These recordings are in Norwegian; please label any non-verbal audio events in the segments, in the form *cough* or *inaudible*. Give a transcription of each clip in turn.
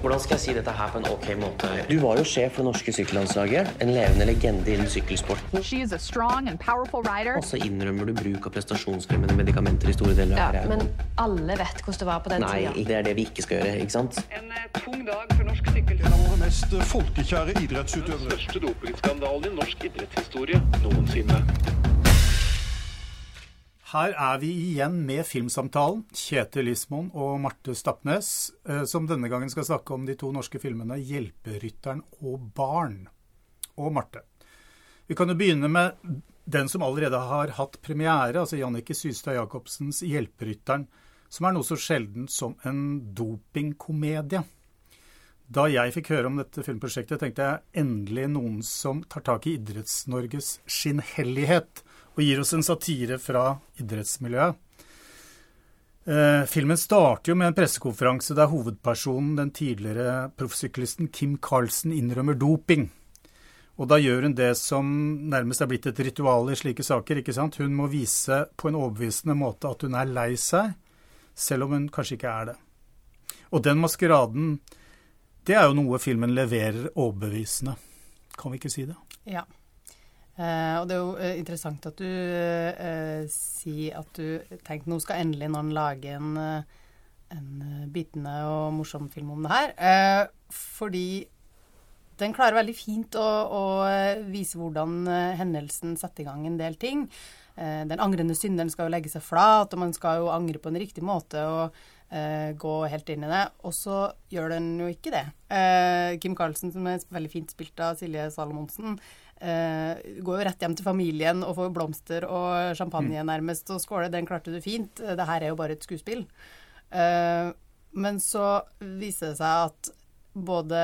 Hvordan skal jeg si dette her på en ok måte? Du var jo sjef for det norske sykkellandslaget. En levende legende innen sykkelsporten. She is a strong and powerful rider. Og så innrømmer du bruk av prestasjonsfremmende medikamenter i store deler av Ja, men alle vet hvordan det var på den Nei, tida. det er det vi ikke skal gjøre, ikke sant? En eh, tung dag for norsk sykkel. En av våre mest folkekjære idrettsutøvere. Største dopingskandalen i norsk idrettshistorie noensinne. Her er vi igjen med Filmsamtalen. Kjetil Lismoen og Marte Stappnes, eh, som denne gangen skal snakke om de to norske filmene 'Hjelperytteren' og 'Barn'. Og Marte. Vi kan jo begynne med den som allerede har hatt premiere, altså Jannicke Systad Jacobsens 'Hjelperytteren', som er noe så sjeldent som en dopingkomedie. Da jeg fikk høre om dette filmprosjektet, tenkte jeg endelig noen som tar tak i Idretts-Norges skinnhellighet og gir oss en satire fra idrettsmiljøet. Eh, filmen starter jo med en pressekonferanse der hovedpersonen, den tidligere proffsyklisten Kim Carlsen, innrømmer doping. Og da gjør hun det som nærmest er blitt et ritual i slike saker. ikke sant? Hun må vise på en overbevisende måte at hun er lei seg, selv om hun kanskje ikke er det. Og den maskeraden, det er jo noe filmen leverer overbevisende. Kan vi ikke si det? Ja. Eh, og det er jo eh, interessant at du eh, sier at du tenkte nå skal endelig noen lage en, en bitende og morsom film om det her. Fordi den klarer veldig fint å, å vise hvordan hendelsen setter i gang en del ting. Den angrende synderen skal jo legge seg flat, og man skal jo angre på en riktig måte og uh, gå helt inn i det. Og så gjør den jo ikke det. Uh, Kim Carlsen, som er veldig fint spilt av Silje Salomonsen, eh, går jo rett hjem til familien og får blomster og champagne nærmest og skåler. Den klarte du fint. Det her er jo bare et skuespill. Uh, men så viser det seg at både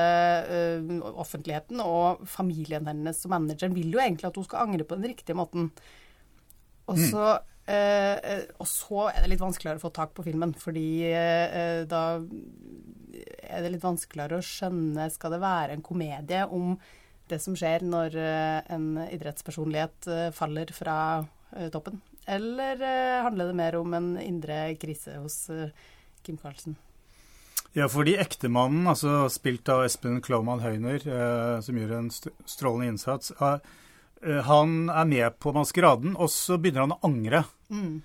uh, offentligheten og familien hennes og manageren vil jo egentlig at hun skal angre på den riktige måten. Og så, eh, eh, og så er det litt vanskeligere å få tak på filmen, fordi uh, da er det litt vanskeligere å skjønne Skal det være en komedie om det som skjer når eh, en idrettspersonlighet eh, faller fra eh, toppen? Eller handler det mer om en indre krise hos Kim Carlsen? Ja, fordi ektemannen, altså spilt av Espen Klaumann Høyner, eh, som gjør en strålende innsats, er, eh, han er med på maskeraden, og så begynner han å angre. Mm.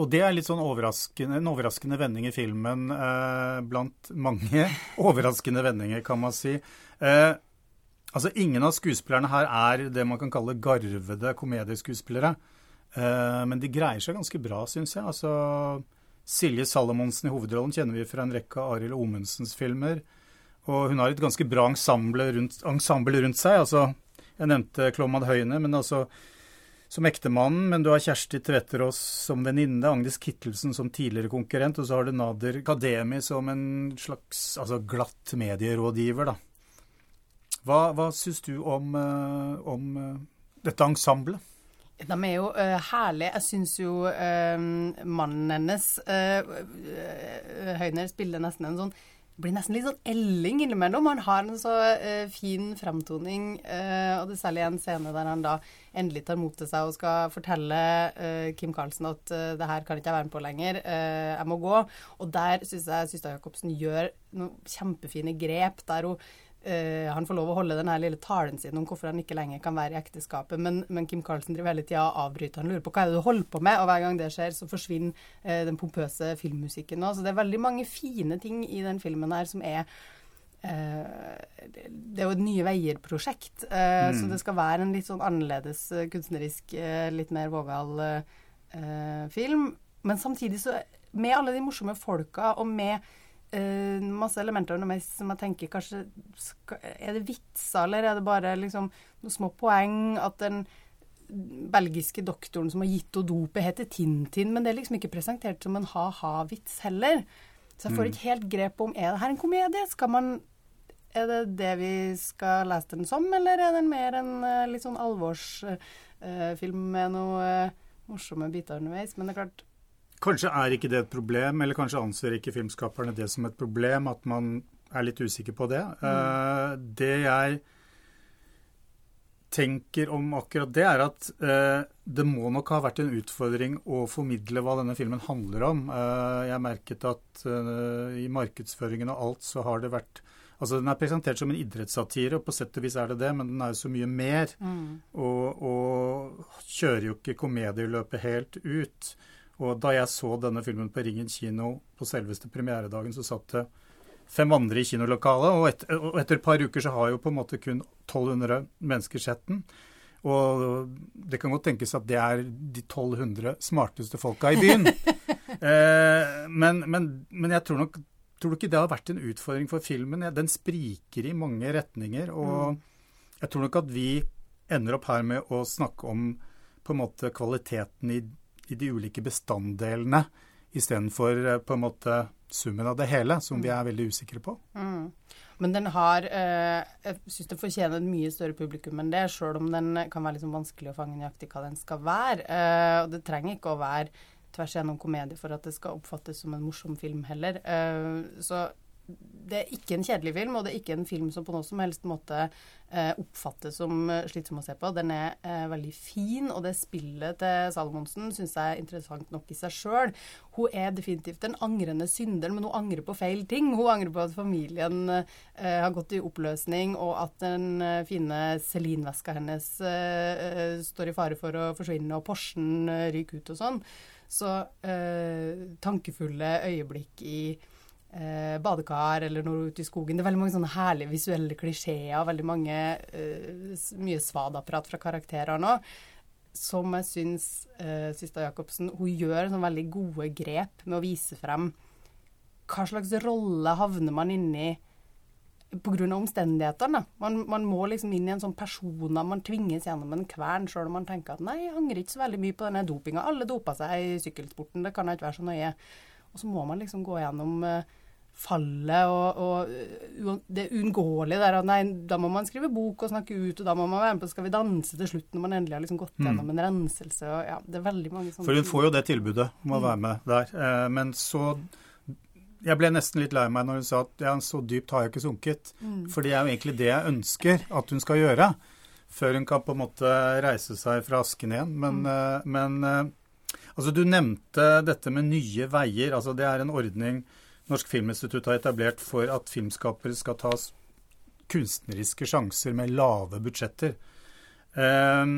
Og det er litt sånn overraskende, en overraskende vending i filmen, eh, blant mange *laughs* overraskende vendinger, kan man si. Eh, altså, ingen av skuespillerne her er det man kan kalle garvede komedieskuespillere. Uh, men de greier seg ganske bra, syns jeg. Altså, Silje Salomonsen i hovedrollen kjenner vi fra en rekke av Arild Omundsens filmer. Og hun har et ganske bra ensemble rundt, ensemble rundt seg. Altså, jeg nevnte Klomad Høyne, men altså som ektemannen. Men du har Kjersti Tvetterås som venninne, Agnes Kittelsen som tidligere konkurrent, og så har du Nader Kademi som en slags altså glatt medierådgiver, da. Hva, hva syns du om, eh, om eh, dette ensemblet? De er jo uh, herlige. Jeg syns jo uh, mannen hennes, uh, Høyner, spiller nesten en sånn blir nesten litt sånn elling innimellom. Han har en så uh, fin fremtoning, uh, og det er særlig en scene der han da endelig tar mot til seg og skal fortelle uh, Kim Carlsen at det her kan ikke jeg være med på lenger, jeg må gå. Og der syns jeg Systa Jacobsen gjør noen kjempefine grep der hun eh, han får lov å holde den her lille talen sin om hvorfor han ikke lenger kan være i ekteskapet, men, men Kim Carlsen driver hele tida og avbryter. Han lurer på hva er det du holder på med, og hver gang det skjer, så forsvinner uh, den pompøse filmmusikken. òg. Så det er veldig mange fine ting i den filmen her som er uh, det er jo et Nye Veier-prosjekt, mm. så det skal være en litt sånn annerledes kunstnerisk, litt mer vågal film. Men samtidig så, med alle de morsomme folka, og med eh, masse elementer underveis som jeg tenker kanskje skal, Er det vitser, eller er det bare liksom noen små poeng? At den belgiske doktoren som har gitt henne dopet, heter Tintin, men det er liksom ikke presentert som en ha-ha-vits heller. Så jeg får ikke helt grep om er det her en komedie. Skal man Er det det vi skal lese den som, eller er den mer en uh, litt sånn alvorsfilm med noe eh, morsomme biter underveis? Men det er klart Kanskje er ikke det et problem, eller kanskje anser ikke filmskaperne det som et problem, at man er litt usikker på det. Eh, det jeg tenker om akkurat det, er at eh, det må nok ha vært en utfordring å formidle hva denne filmen handler om. Eh, jeg merket at eh, i markedsføringen og alt så har det vært Altså, Den er presentert som en idrettssatire, og på sett og vis er det det, men den er jo så mye mer. Og, og kjører jo ikke komedieløpet helt ut. Og da jeg så denne filmen på Ringen kino på selveste premieredagen, så satt det fem andre i kinolokalet, og, et, og etter et par uker så har jo på en måte kun 1200 mennesker sett den. Og det kan godt tenkes at det er de 1200 smarteste folka i byen. *laughs* eh, men, men, men jeg tror nok tror du ikke det har vært en utfordring for filmen? Den spriker i mange retninger. Og jeg tror nok at vi ender opp her med å snakke om på en måte kvaliteten i, i de ulike bestanddelene, istedenfor eh, på en måte summen av det hele, som vi er veldig usikre på. Men den har eh, Jeg syns den fortjener et mye større publikum enn det, sjøl om den kan være liksom vanskelig å fange nøyaktig hva den skal være. Eh, og det trenger ikke å være tvers gjennom komedie for at det skal oppfattes som en morsom film heller. Eh, så det er ikke en kjedelig film, og det er ikke en film som på noe som helst måte eh, oppfattes som eh, slitsom å se på. Den er eh, veldig fin, og det spillet til Salomonsen syns jeg er interessant nok i seg sjøl. Hun er definitivt en angrende synder, men hun angrer på feil ting. Hun angrer på at familien eh, har gått i oppløsning, og at den eh, fine Celine-veska hennes eh, står i fare for å forsvinne, og Porschen ryker ut og sånn. Så tankefulle øyeblikk i eh, badekar eller når du er ute i skogen. Det er veldig mange sånne herlige visuelle klisjeer, veldig mange, eh, mye svadapparat fra karakterer nå. Som jeg syns eh, Sista Jacobsen hun gjør sånne veldig gode grep med å vise frem hva slags rolle havner man inni pga. omstendighetene. Man, man må liksom inn i en sånn persona, man tvinges gjennom en kvern sjøl om man tenker at nei, jeg angrer ikke så veldig mye på denne dopinga. Alle dopa seg i sykkelsporten, det kan jeg ikke være så nøye. Og så må man liksom gå gjennom eh, fallet og, og uh, det uunngåelige der at nei, da må man skrive bok og snakke ut, og da må man være med på Skal vi danse til slutt når man endelig har liksom gått gjennom en renselse. og ja, Det er veldig mange sånne For hun får jo det tilbudet om å være med der. Eh, men så Jeg ble nesten litt lei meg når hun sa at ja, så dypt har jeg ikke sunket. For det er jo egentlig det jeg ønsker at hun skal gjøre. Før hun kan på en måte reise seg fra asken igjen. Men, eh, men eh, altså du nevnte dette med Nye veier. altså Det er en ordning Norsk Filminstitutt har etablert for at filmskapere skal tas kunstneriske sjanser med lave budsjetter. Eh,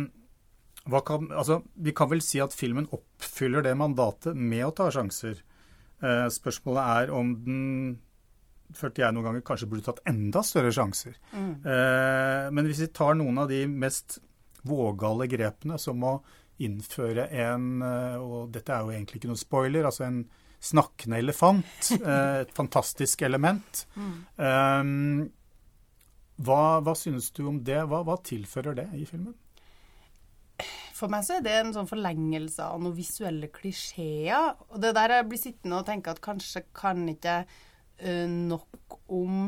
hva kan, altså, vi kan vel si at filmen oppfyller det mandatet med å ta sjanser. Eh, spørsmålet er om den følte jeg noen ganger kanskje burde tatt enda større sjanser. Eh, men hvis vi tar noen av de mest vågale grepene, som å innføre en eh, Og dette er jo egentlig ikke noe spoiler, altså en snakkende elefant. *laughs* eh, et fantastisk element. Um, hva, hva synes du om det? Hva, hva tilfører det i filmen? For meg så er det en sånn forlengelse av noen visuelle klisjeer. Og det der jeg blir sittende og tenke at kanskje kan ikke uh, nok om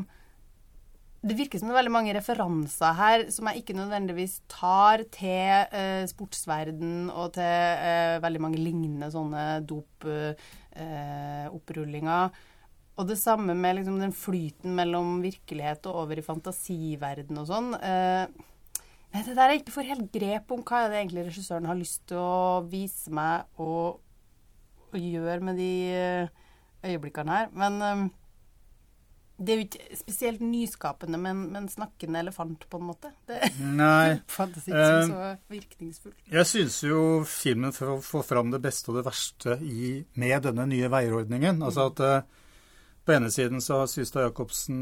Det virker som det er veldig mange referanser her som jeg ikke nødvendigvis tar til uh, sportsverden og til eh, veldig mange lignende sånne dopopprullinger. og det samme med liksom, den flyten mellom virkelighet og over i fantasiverden og sånn. Eh, Nei, det der er ikke for helt grep om hva er det egentlig regissøren har lyst til å vise meg og, og gjøre med de eh, øyeblikkene her. Men eh, det er jo ikke spesielt nyskapende med en, snakkende elefant, på en måte. Det Nei. oppfattes ikke som så virkningsfullt. Jeg syns jo filmen får få fram det beste og det verste i, med denne nye veierordningen. Altså at eh, på ene siden så har Systad Jacobsen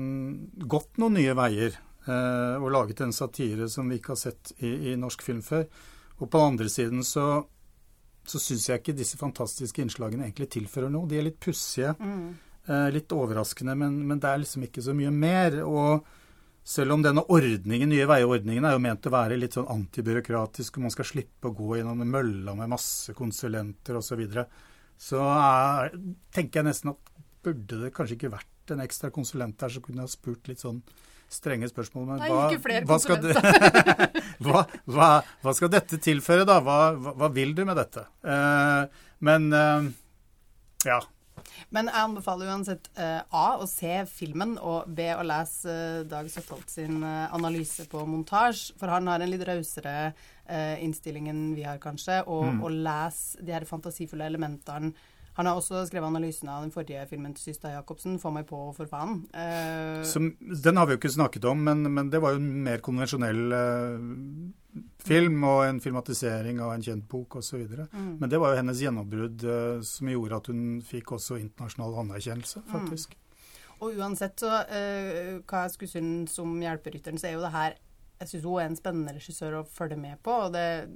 gått noen nye veier eh, og laget en satire som vi ikke har sett i, i norsk film før. Og på den andre siden så, så syns jeg ikke disse fantastiske innslagene egentlig tilfører noe. De er litt pussige. Eh, litt overraskende, men, men det er liksom ikke så mye mer. Og selv om denne ordningen, nye veiordningen er jo ment å være litt sånn antibyråkratisk, og man skal slippe å gå gjennom en mølla med masse konsulenter osv., så, videre, så er, tenker jeg nesten at burde det kanskje ikke vært en ekstra konsulent der som kunne ha spurt litt sånn strenge spørsmål. Men Nei, hva, ikke flere hva, skal det, *laughs* hva, hva, hva skal dette tilføre, da? Hva vil du med dette? Uh, men uh, ja. Men jeg anbefaler uansett uh, A å se filmen, og B å lese uh, Dag Søtholt sin uh, analyse på montasje. For han har en litt rausere innstilling enn vi har, kanskje. Og, å lese de her fantasifulle elementene Han har også skrevet analysen av den forrige filmen til Systa Jacobsen, 'Få meg på, for faen'. Uh, Som, den har vi jo ikke snakket om, men, men det var jo en mer konvensjonell uh, film og en filmatisering av en kjent bok osv. Mm. Men det var jo hennes gjennombrudd uh, som gjorde at hun fikk også internasjonal anerkjennelse, Mm. faktisk. Og uansett så, uh, hva jeg skulle synes om 'Hjelperytteren', så er jo det her Jeg syns hun er en spennende regissør å følge med på, og det er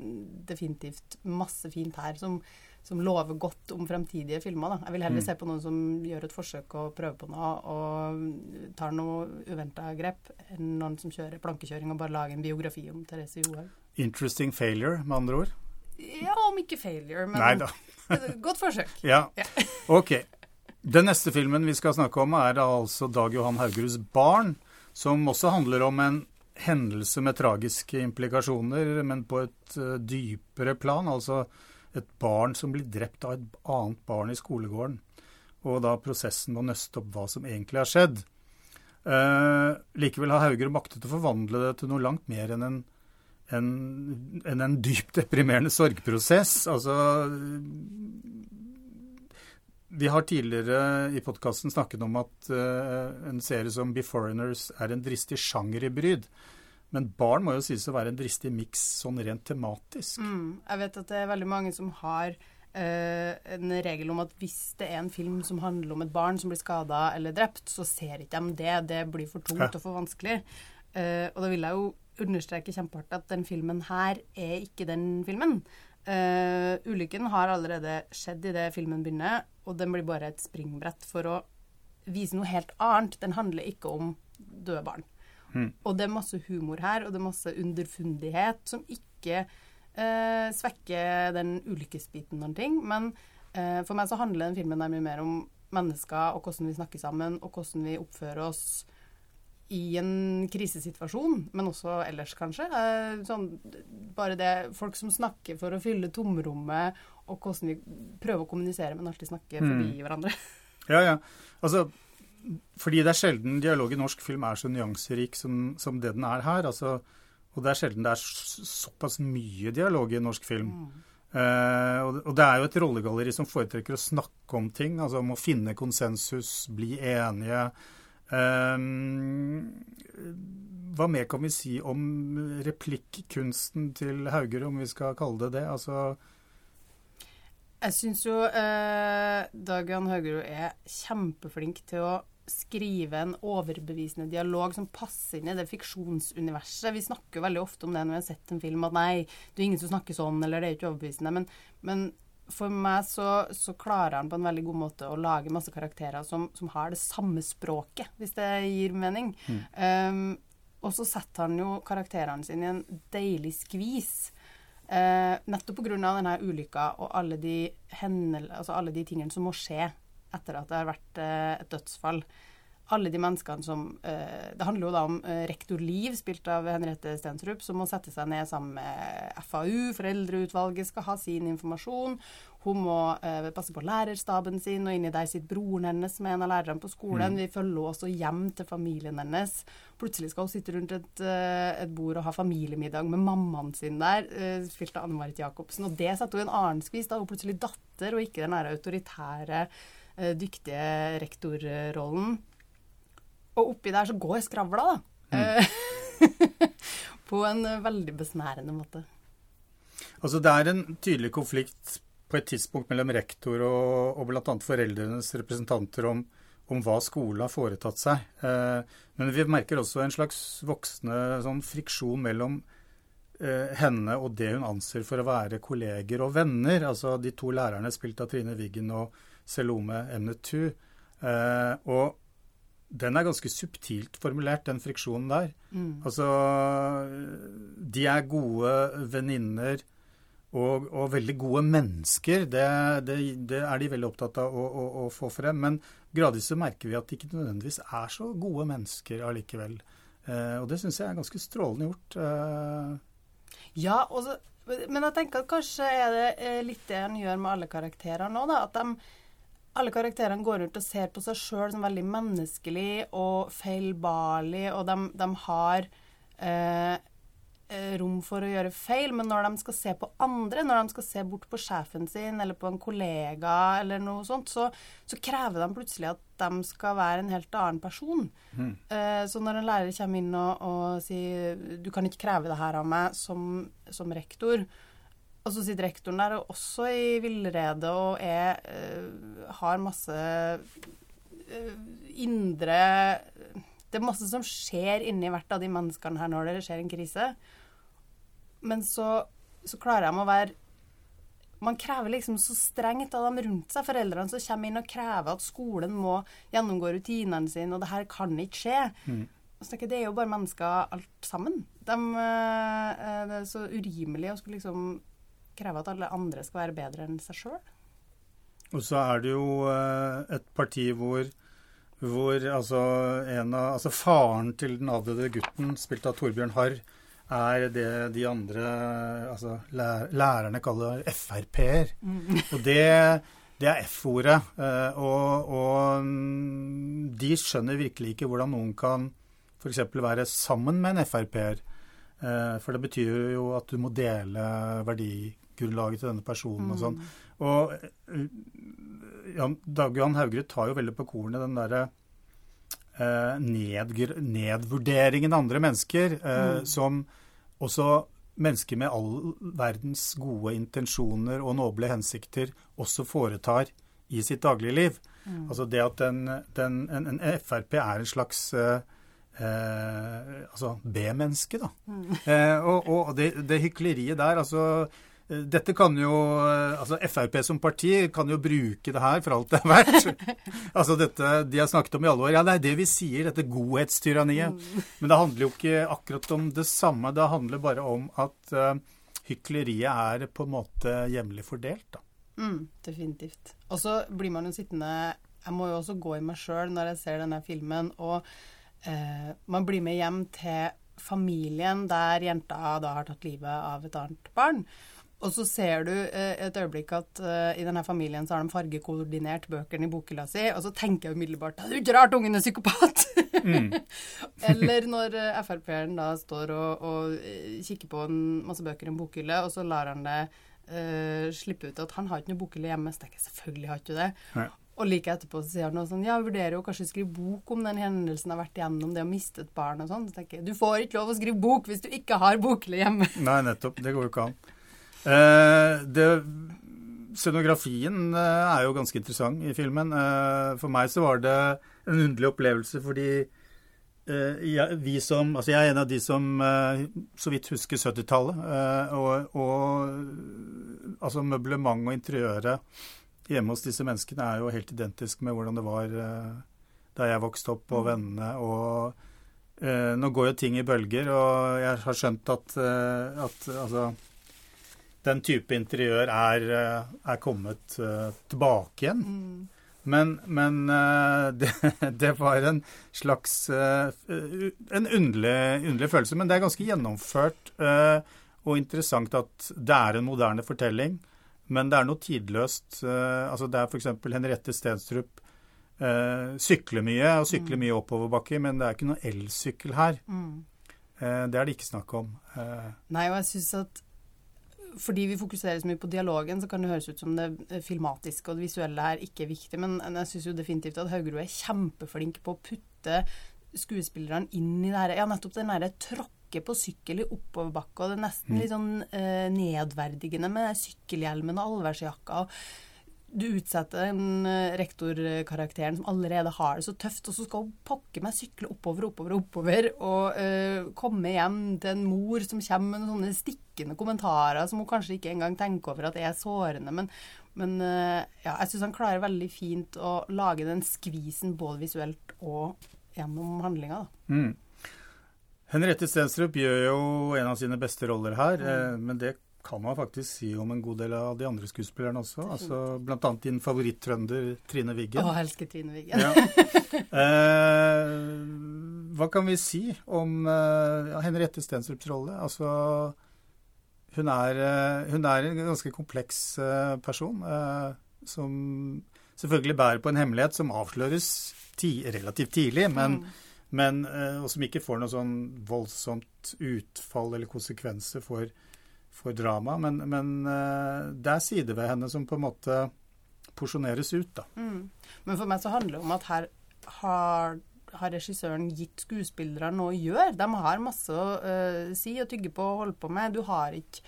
definitivt masse fint her som, som lover godt om fremtidige filmer. Da. Jeg vil heller Mm. se på noen som gjør et forsøk og prøver på noe og tar noe uventa grep, enn noen som kjører plankekjøring og bare lager en biografi om Therese Johaug. Interesting failure, med andre ord. Ja, om ikke failure, men Neida. *laughs* godt forsøk. Ja. Ja. *laughs* Ok. Den neste filmen vi skal snakke om, er altså Dag Johan Haugeruds 'Barn', som også handler om en hendelse med tragiske implikasjoner, men på et eh, dypere plan. Altså et barn som blir drept av et annet barn i skolegården. Og da prosessen med å nøste opp hva som egentlig har skjedd. Eh, likevel har Haugerud maktet å forvandle det til noe langt mer enn en en, en, en dypt deprimerende sorgprosess. Altså Vi har tidligere i podkasten snakket om at eh, en serie som Be Foreigners er en dristig sjangerhybrid. Men barn må jo sies å være en dristig miks sånn rent tematisk. Mm. Jeg vet at det er veldig mange som har øh, en regel om at hvis det er en film som handler om et barn som blir skada eller drept, så ser ikke de det. Det blir for tungt og for vanskelig. Uh, og da vil jeg jo understreke kjempehardt at den filmen her er ikke den filmen. Uh, ulykken har allerede skjedd i det filmen begynner, og den blir bare et springbrett for å vise noe helt annet. Den handler ikke om døde barn. Og det er masse humor her, og det er masse underfundighet som ikke eh, svekker den ulykkesbiten noen ting. Men eh, for meg så handler den filmen der mye mer om mennesker og hvordan vi snakker sammen, og hvordan vi oppfører oss i en krisesituasjon, men også ellers, kanskje. Eh, sånn, bare det folk som snakker for å fylle tomrommet, og hvordan vi prøver å kommunisere, men alltid snakke forbi hverandre. *laughs* Ja, ja. Altså, fordi det er sjelden dialog i norsk film er så nyanserik som, som det den er her. Altså, og det er sjelden det er såpass mye dialog i norsk film. Og, det- og det er jo et rollegalleri som foretrekker å snakke om ting, altså om å finne konsensus, bli enige. Eh, hva mer kan vi si om replikkunsten til Hauger, om vi skal kalle det det? Altså, Jeg syns jo eh, Dag Jan Haugerud er kjempeflink til å skrive en overbevisende dialog som passer inn i det fiksjonsuniverset. Vi snakker jo veldig ofte om det når vi har sett en film, at nei, det er ingen som snakker sånn, eller det er ikke overbevisende. Men, men for meg så, så klarer han på en veldig god måte å lage masse karakterer som, som har det samme språket, hvis det gir mening. Um, og så setter han jo karakterene sine i en deilig skvis. Eh, nettopp pga. denne ulykka og alle de, hendel, altså alle de tingene som må skje etter at det har vært eh, et dødsfall. Alle de menneskene som eh, Det handler jo da om eh, rektor Liv, spilt av Henriette Stensrup, som må sette seg ned sammen med FAU. Foreldreutvalget skal ha sin informasjon. Hun må passe på lærerstaben sin, og inni der sitter broren hennes med en av lærerne på skolen. Vi følger også hjem til familien hennes. Plutselig skal hun sitte rundt et, et bord og ha familiemiddag med mammaen sin der, spilt av Anne Marit Jacobsen. Og det setter hun i en annen skvis. Da hun plutselig datter, og ikke den der autoritære, dyktige rektorrollen. Og oppi der så går skravla, da. Mm. *laughs* på en eh, veldig besnærende måte. Altså Det er en tydelig konflikt på et tidspunkt mellom rektor og, og bl.a. foreldrenes representanter om, om hva skolen har foretatt seg. Eh, men vi merker også en slags voksende sånn friksjon mellom eh, henne og det hun anser for å være kolleger og venner. Altså de to lærerne spilt av Trine Wiggen og Selome Emnetu. Eh, og den er ganske subtilt formulert, den friksjonen der. Altså De er gode venninner og, og veldig gode mennesker. Det, det, det er de veldig opptatt av å, å, å få frem. Men gradvis så merker vi at de ikke nødvendigvis er så gode mennesker allikevel. Eh, og det syns jeg er ganske strålende gjort. Eh, Ja, også, men jeg tenker at kanskje er det eh, litt det han gjør med alle karakterer nå, da. At de, alle karakterene går rundt og ser på seg sjøl som veldig menneskelig og feilbarlig, og de, de har eh, eh, rom for å gjøre feil, men når de skal se på andre, når de skal se bort på sjefen sin eller på en kollega eller noe sånt, så, så krever de plutselig at de skal være en helt annen person. Eh, så når en lærer kommer inn og, og sier du kan ikke kreve det her av meg som, som rektor, og så sitter rektoren der og også i villrede og er, uh, har masse uh, indre Det er masse som skjer inni hvert av de menneskene her når det skjer en krise. Men så, så klarer de å være Man krever liksom så strengt av dem rundt seg, foreldrene som kommer inn og krever at skolen må gjennomgå rutinene sine, og det her kan ikke skje. Mm. Det er jo bare mennesker alt sammen. De, eh, det er så urimelig å skulle liksom kreve at alle andre skal være bedre enn seg sjøl. Og så er det jo eh, et parti hvor, hvor altså, en av, altså faren til den avdøde gutten, spilt av Torbjørn Harr, er det de andre altså, lærerne kaller Frp-er. Og det, det er F-ordet. eh, Og, og mm, de skjønner virkelig ikke hvordan noen kan f.eks. være sammen med en Frp-er. Eh, For det betyr jo at du må dele verdigrunnlaget til denne personen og sånn. Og eh, Jan, Dag Johan Haugerud tar jo veldig på kornet den derre eh, nedgr nedvurderingen av andre mennesker, eh, som også mennesker med all verdens gode intensjoner og noble hensikter også foretar i sitt dagligliv. Altså det at den, den, en, en Frp er en slags eh, eh, altså B-menneske, da. *laughs* Eh, og og det, det hykleriet der, altså eh, dette kan jo eh, altså Frp som parti kan jo bruke det her for alt det er verdt. *laughs* altså dette de har snakket om i alle år. Ja, det er det vi sier, dette godhetstyranniet. Men det handler jo ikke akkurat om det samme. Det handler bare om at uh, hykleriet er på en måte hjemlig fordelt, da. Mm, definitivt. Og så blir man jo sittende Jeg må jo også gå i meg sjøl når jeg ser denne filmen, og eh, man blir med hjem til familien der jenta da har tatt livet av et annet barn. Og så ser du eh, et øyeblikk at eh, i denne familien så har de fargekoordinert bøkene i bokhylla si, og så tenker jeg umiddelbart det er ikke rart ungen er psykopat! *laughs* Eller når eh, Frp-eren da står og, og eh, kikker på en masse bøker i en bokhylle, og så lar han det eh, slippe ut at han har ikke noe bokhylle hjemme. Så tenker jeg selvfølgelig har ikke det. Nei. Og like etterpå så sier han noe sånn Ja, jeg vurderer jo kanskje å skrive bok om den hendelsen jeg har vært igjennom, det å miste et barn og sånn. Så tenker jeg du får ikke lov å skrive bok hvis du ikke har boklig hjemme. *laughs* Nei, nettopp. Det går jo ikke an. Eh, det, scenografien eh, er jo ganske interessant i filmen. Eh, for meg så var det en underlig opplevelse fordi eh, jeg, vi som, altså jeg er en av de som eh, så vidt husker 70-tallet. eh, og, og altså møblementet og interiøret hjemme hos disse menneskene er jo helt identisk med hvordan det var eh, da jeg vokste opp, og vennene. og Uh, nå går jo ting i bølger, og jeg har skjønt at, uh, at altså, den type interiør er, uh, er kommet tilbake igjen. Men, men eh, *laughs* det, det var en slags En underlig, underlig følelse. Men det er ganske gjennomført og interessant at det er en moderne fortelling. Men det er noe tidløst. eh, altså Det er f.eks. Henriette Stenstrup eh, sykler mye, og sykler mye oppoverbakker, men det er ikke noe elsykkel her. Eh, det er det ikke snakk om. Nei, og jeg synes at fordi vi fokuserer så mye på dialogen, så kan det høres ut som det filmatiske og det visuelle er ikke viktig, men jeg syns jo definitivt at Haugerud er kjempeflink på å putte skuespillerne inn i det her, ja, nettopp den derre tråkke på sykkel i oppoverbakke, og det er nesten litt sånn eh, nedverdigende med sykkelhjelmen og allværsjakka. du utsetter den eh, rektorkarakteren som allerede har det så tøft, og så skal hun pokke meg sykle oppover, oppover, oppover, og eh, komme hjem til en mor som kommer med noen sånne stikkende kommentarer som hun kanskje ikke engang tenker over at er sårende. Men, men eh, ja, jeg syns han klarer veldig fint å lage den skvisen både visuelt og gjennom handlinga. da. Henriette Stenstrup gjør jo en av sine beste roller her, mm. men det kan man faktisk si om en god del av de andre skuespillerne også. Altså, blant annet din favoritt-trønder Trine Wiggen. Å, elsker Trine Wiggen. Ja. Eh, hva kan vi si om eh, Henriette Stensrups rolle? Altså, hun er, eh, hun er en ganske kompleks eh, person eh, som selvfølgelig bærer på en hemmelighet som avsløres ti relativt tidlig, men, Men, eh, og som ikke får noe sånn voldsomt utfall eller konsekvenser for, for drama. Men, men eh, det er sider ved henne som på en måte porsjoneres ut, da. Men for meg så handler det om at her har, har regissøren gitt skuespillere noe å gjøre. De har masse å uh, si og tygge på og holde på med. Du har ikke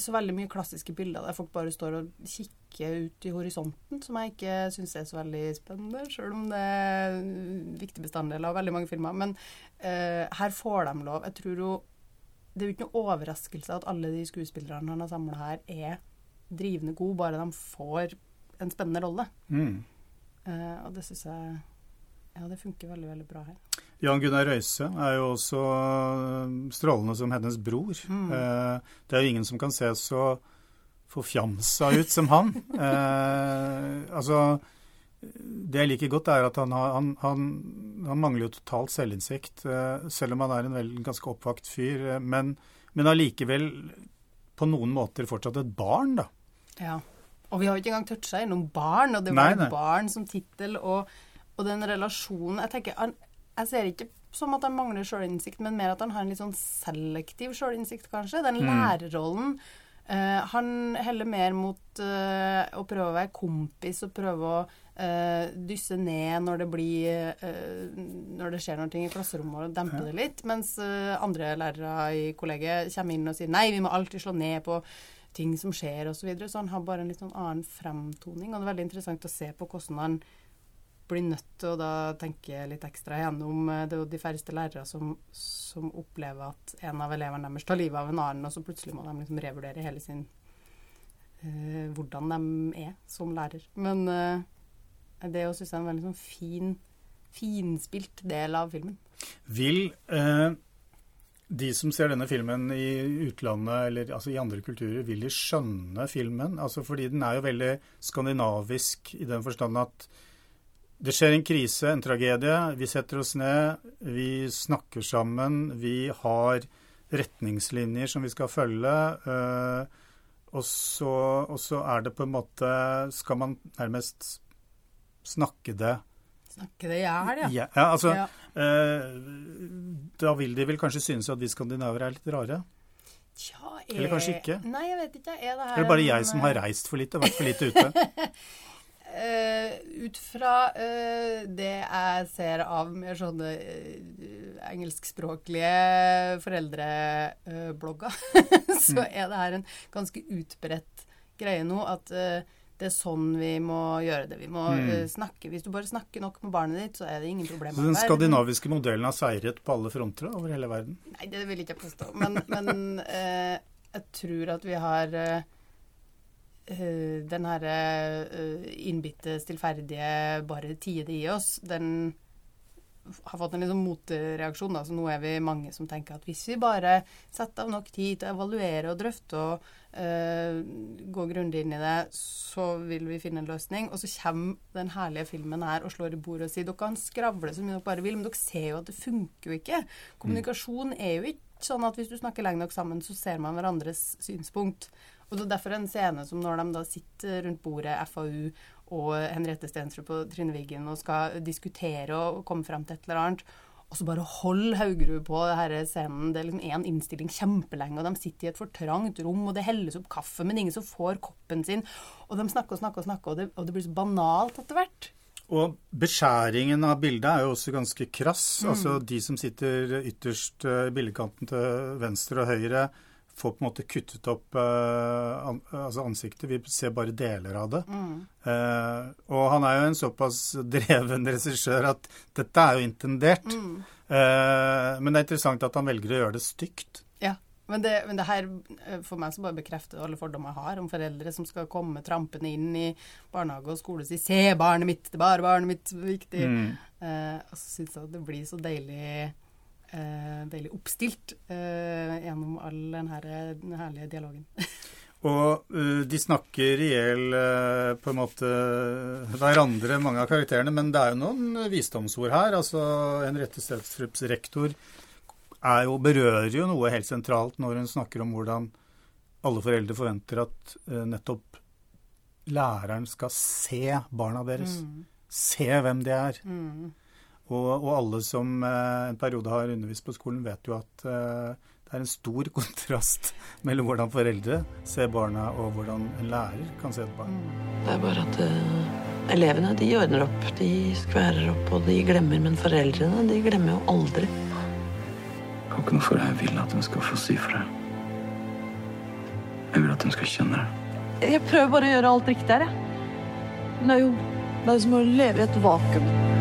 så veldig mye klassiske bilder der folk bare står og kikker ut i horisonten, som jeg ikke syns er så veldig spennende, sjøl om det er en viktig bestanddel av veldig mange filmer. Men eh, her får de lov. Jeg tror jo Det er jo ikke noe overraskelse at alle de skuespillerne han har samla her, er drivende gode, bare de får en spennende rolle. Mm. Eh, og det syns jeg Ja, det funker veldig, veldig bra her. Jan Gunnar Røise er jo også øh, strålende som hennes bror. Eh, det er jo ingen som kan se så forfjamsa ut som han. *laughs* Eh, altså Det jeg liker godt, er at han, har, han, han, han mangler jo totalt selvinnsikt, eh, selv om han er en vel, ganske oppvakt fyr. Eh, men, men allikevel på noen måter fortsatt et barn, da. Ja. Og vi har jo ikke engang toucha innom barn, og det Nei, var nei. barn som tittel, og, og den relasjonen Jeg tenker, jeg ser ikke som at han mangler sjølinnsikt, men mer at han har en litt sånn selektiv sjølinnsikt, kanskje. Den lærerrollen. Uh, han heller mer mot uh, å prøve å være kompis og prøve å uh, dysse ned når det blir Når det skjer noe i klasserommet, og dempe det litt. Mens andre lærere i kollegiet kommer inn og sier nei, vi må alltid slå ned på ting som skjer, osv. Så, videre. så han har bare en litt sånn annen fremtoning. Og det er veldig interessant å se på hvordan han blir nødt til å da tenke litt ekstra gjennom eh, Det er jo de færreste lærere som, som opplever at en av elevene deres tar livet av en annen, og så plutselig må de liksom revurdere hele sin eh, Hvordan de er som lærer. Men eh, det også synes jeg er en veldig sånn fin, finspilt del av filmen. Vil eh, de som ser denne filmen i utlandet, eller altså i andre kulturer, vil de skjønne filmen? Altså fordi den er jo veldig skandinavisk i den forstand at det skjer en krise, en tragedie. Vi setter oss ned, vi snakker sammen, vi har retningslinjer som vi skal følge. eh, og, så, og så er det på en måte Skal man nærmest snakke det Snakke det i hjel, ja. ja, ja, altså, Ja. eh, da vil de vel kanskje synes at vi skandinaver er litt rare? Tja, er... Eller kanskje ikke? Nei, jeg vet ikke. Er det her Eller bare en, jeg som har reist for lite og vært for lite ute? *laughs* Eh, ut fra eh, det jeg ser av mer sånne eh, engelskspråklige foreldreblogger, *laughs* så er det her en ganske utbredt greie nå at det er sånn vi må gjøre det. Vi må eh, snakke. Hvis du bare snakker nok med barnet ditt, så er det ingen problemer. Så den skandinaviske modellen har seiret på alle fronter over hele verden? Nei, det vil jeg ikke påstå. Men, men eh, jeg tror at vi har eh, den herre eh, innbitte, stillferdige, bare tide i oss, den har fått en liksom motreaksjon. Da. Så nå er vi mange som tenker at hvis vi bare setter av nok tid til å evaluere og drøfte og uh, gå grundig inn i det, så vil vi finne en løsning. Og så kommer den herlige filmen her og slår i bordet og sier dere kan skravle så mye dere bare vil, men dere ser jo at det funker jo ikke. Kommunikasjon er jo ikke sånn at hvis du snakker lenge nok sammen, så ser man hverandres synspunkt. Og det er derfor en scene som når de da sitter rundt bordet, FAU og Henriette Stensrud på Trine Wiggen og skal diskutere og komme frem til et eller annet, og så bare hold Haugerud på denne scenen. Det er liksom én innstilling kjempelenge, og de sitter i et for trangt rom, og det helles opp kaffe, men ingen som får koppen sin. Og de snakker og snakker og snakker, og det, og det blir så banalt etter hvert. Og beskjæringen av bildet er jo også ganske krass. Altså De som sitter ytterst eh, i bildekanten til venstre og høyre, får på en måte kuttet opp eh, an, altså ansiktet. Vi ser bare deler av det. Eh, og han er jo en såpass dreven regissør at dette er jo intendert. Eh, men det er interessant at han velger å gjøre det stygt. Ja, men det, men det her for meg så bare bekrefter alle fordommer jeg har om foreldre som skal komme trampende inn i barnehage og skole og si 'se barnet mitt, det er bare barnet mitt viktig'. Eh, og så syns jeg at det blir så deilig eh, veldig oppstilt eh, gjennom all den, her, den herlige dialogen. *laughs* Og uh, de snakker i hjel uh, på en måte hverandre, mange av karakterene, men det er jo noen visdomsord her. Altså Henriette Stedstrups rektor er jo, berører jo noe helt sentralt når hun snakker om hvordan alle foreldre forventer at uh, nettopp læreren skal se barna deres. Se hvem de er. Og, og alle som eh, en periode har undervist på skolen, vet jo at eh, det er en stor *laughs* kontrast mellom hvordan foreldre ser barna, og hvordan en lærer kan se et barn. Det er bare at uh, elevene de ordner opp, de skværer opp og de glemmer. Men foreldrene de glemmer jo aldri. Det har ikke noe for jeg vil at de skal få si fra. Jeg vil at de skal kjenne det. Jeg prøver bare å gjøre alt riktig her, jeg. Men det er jo det er som å leve i et vakuum.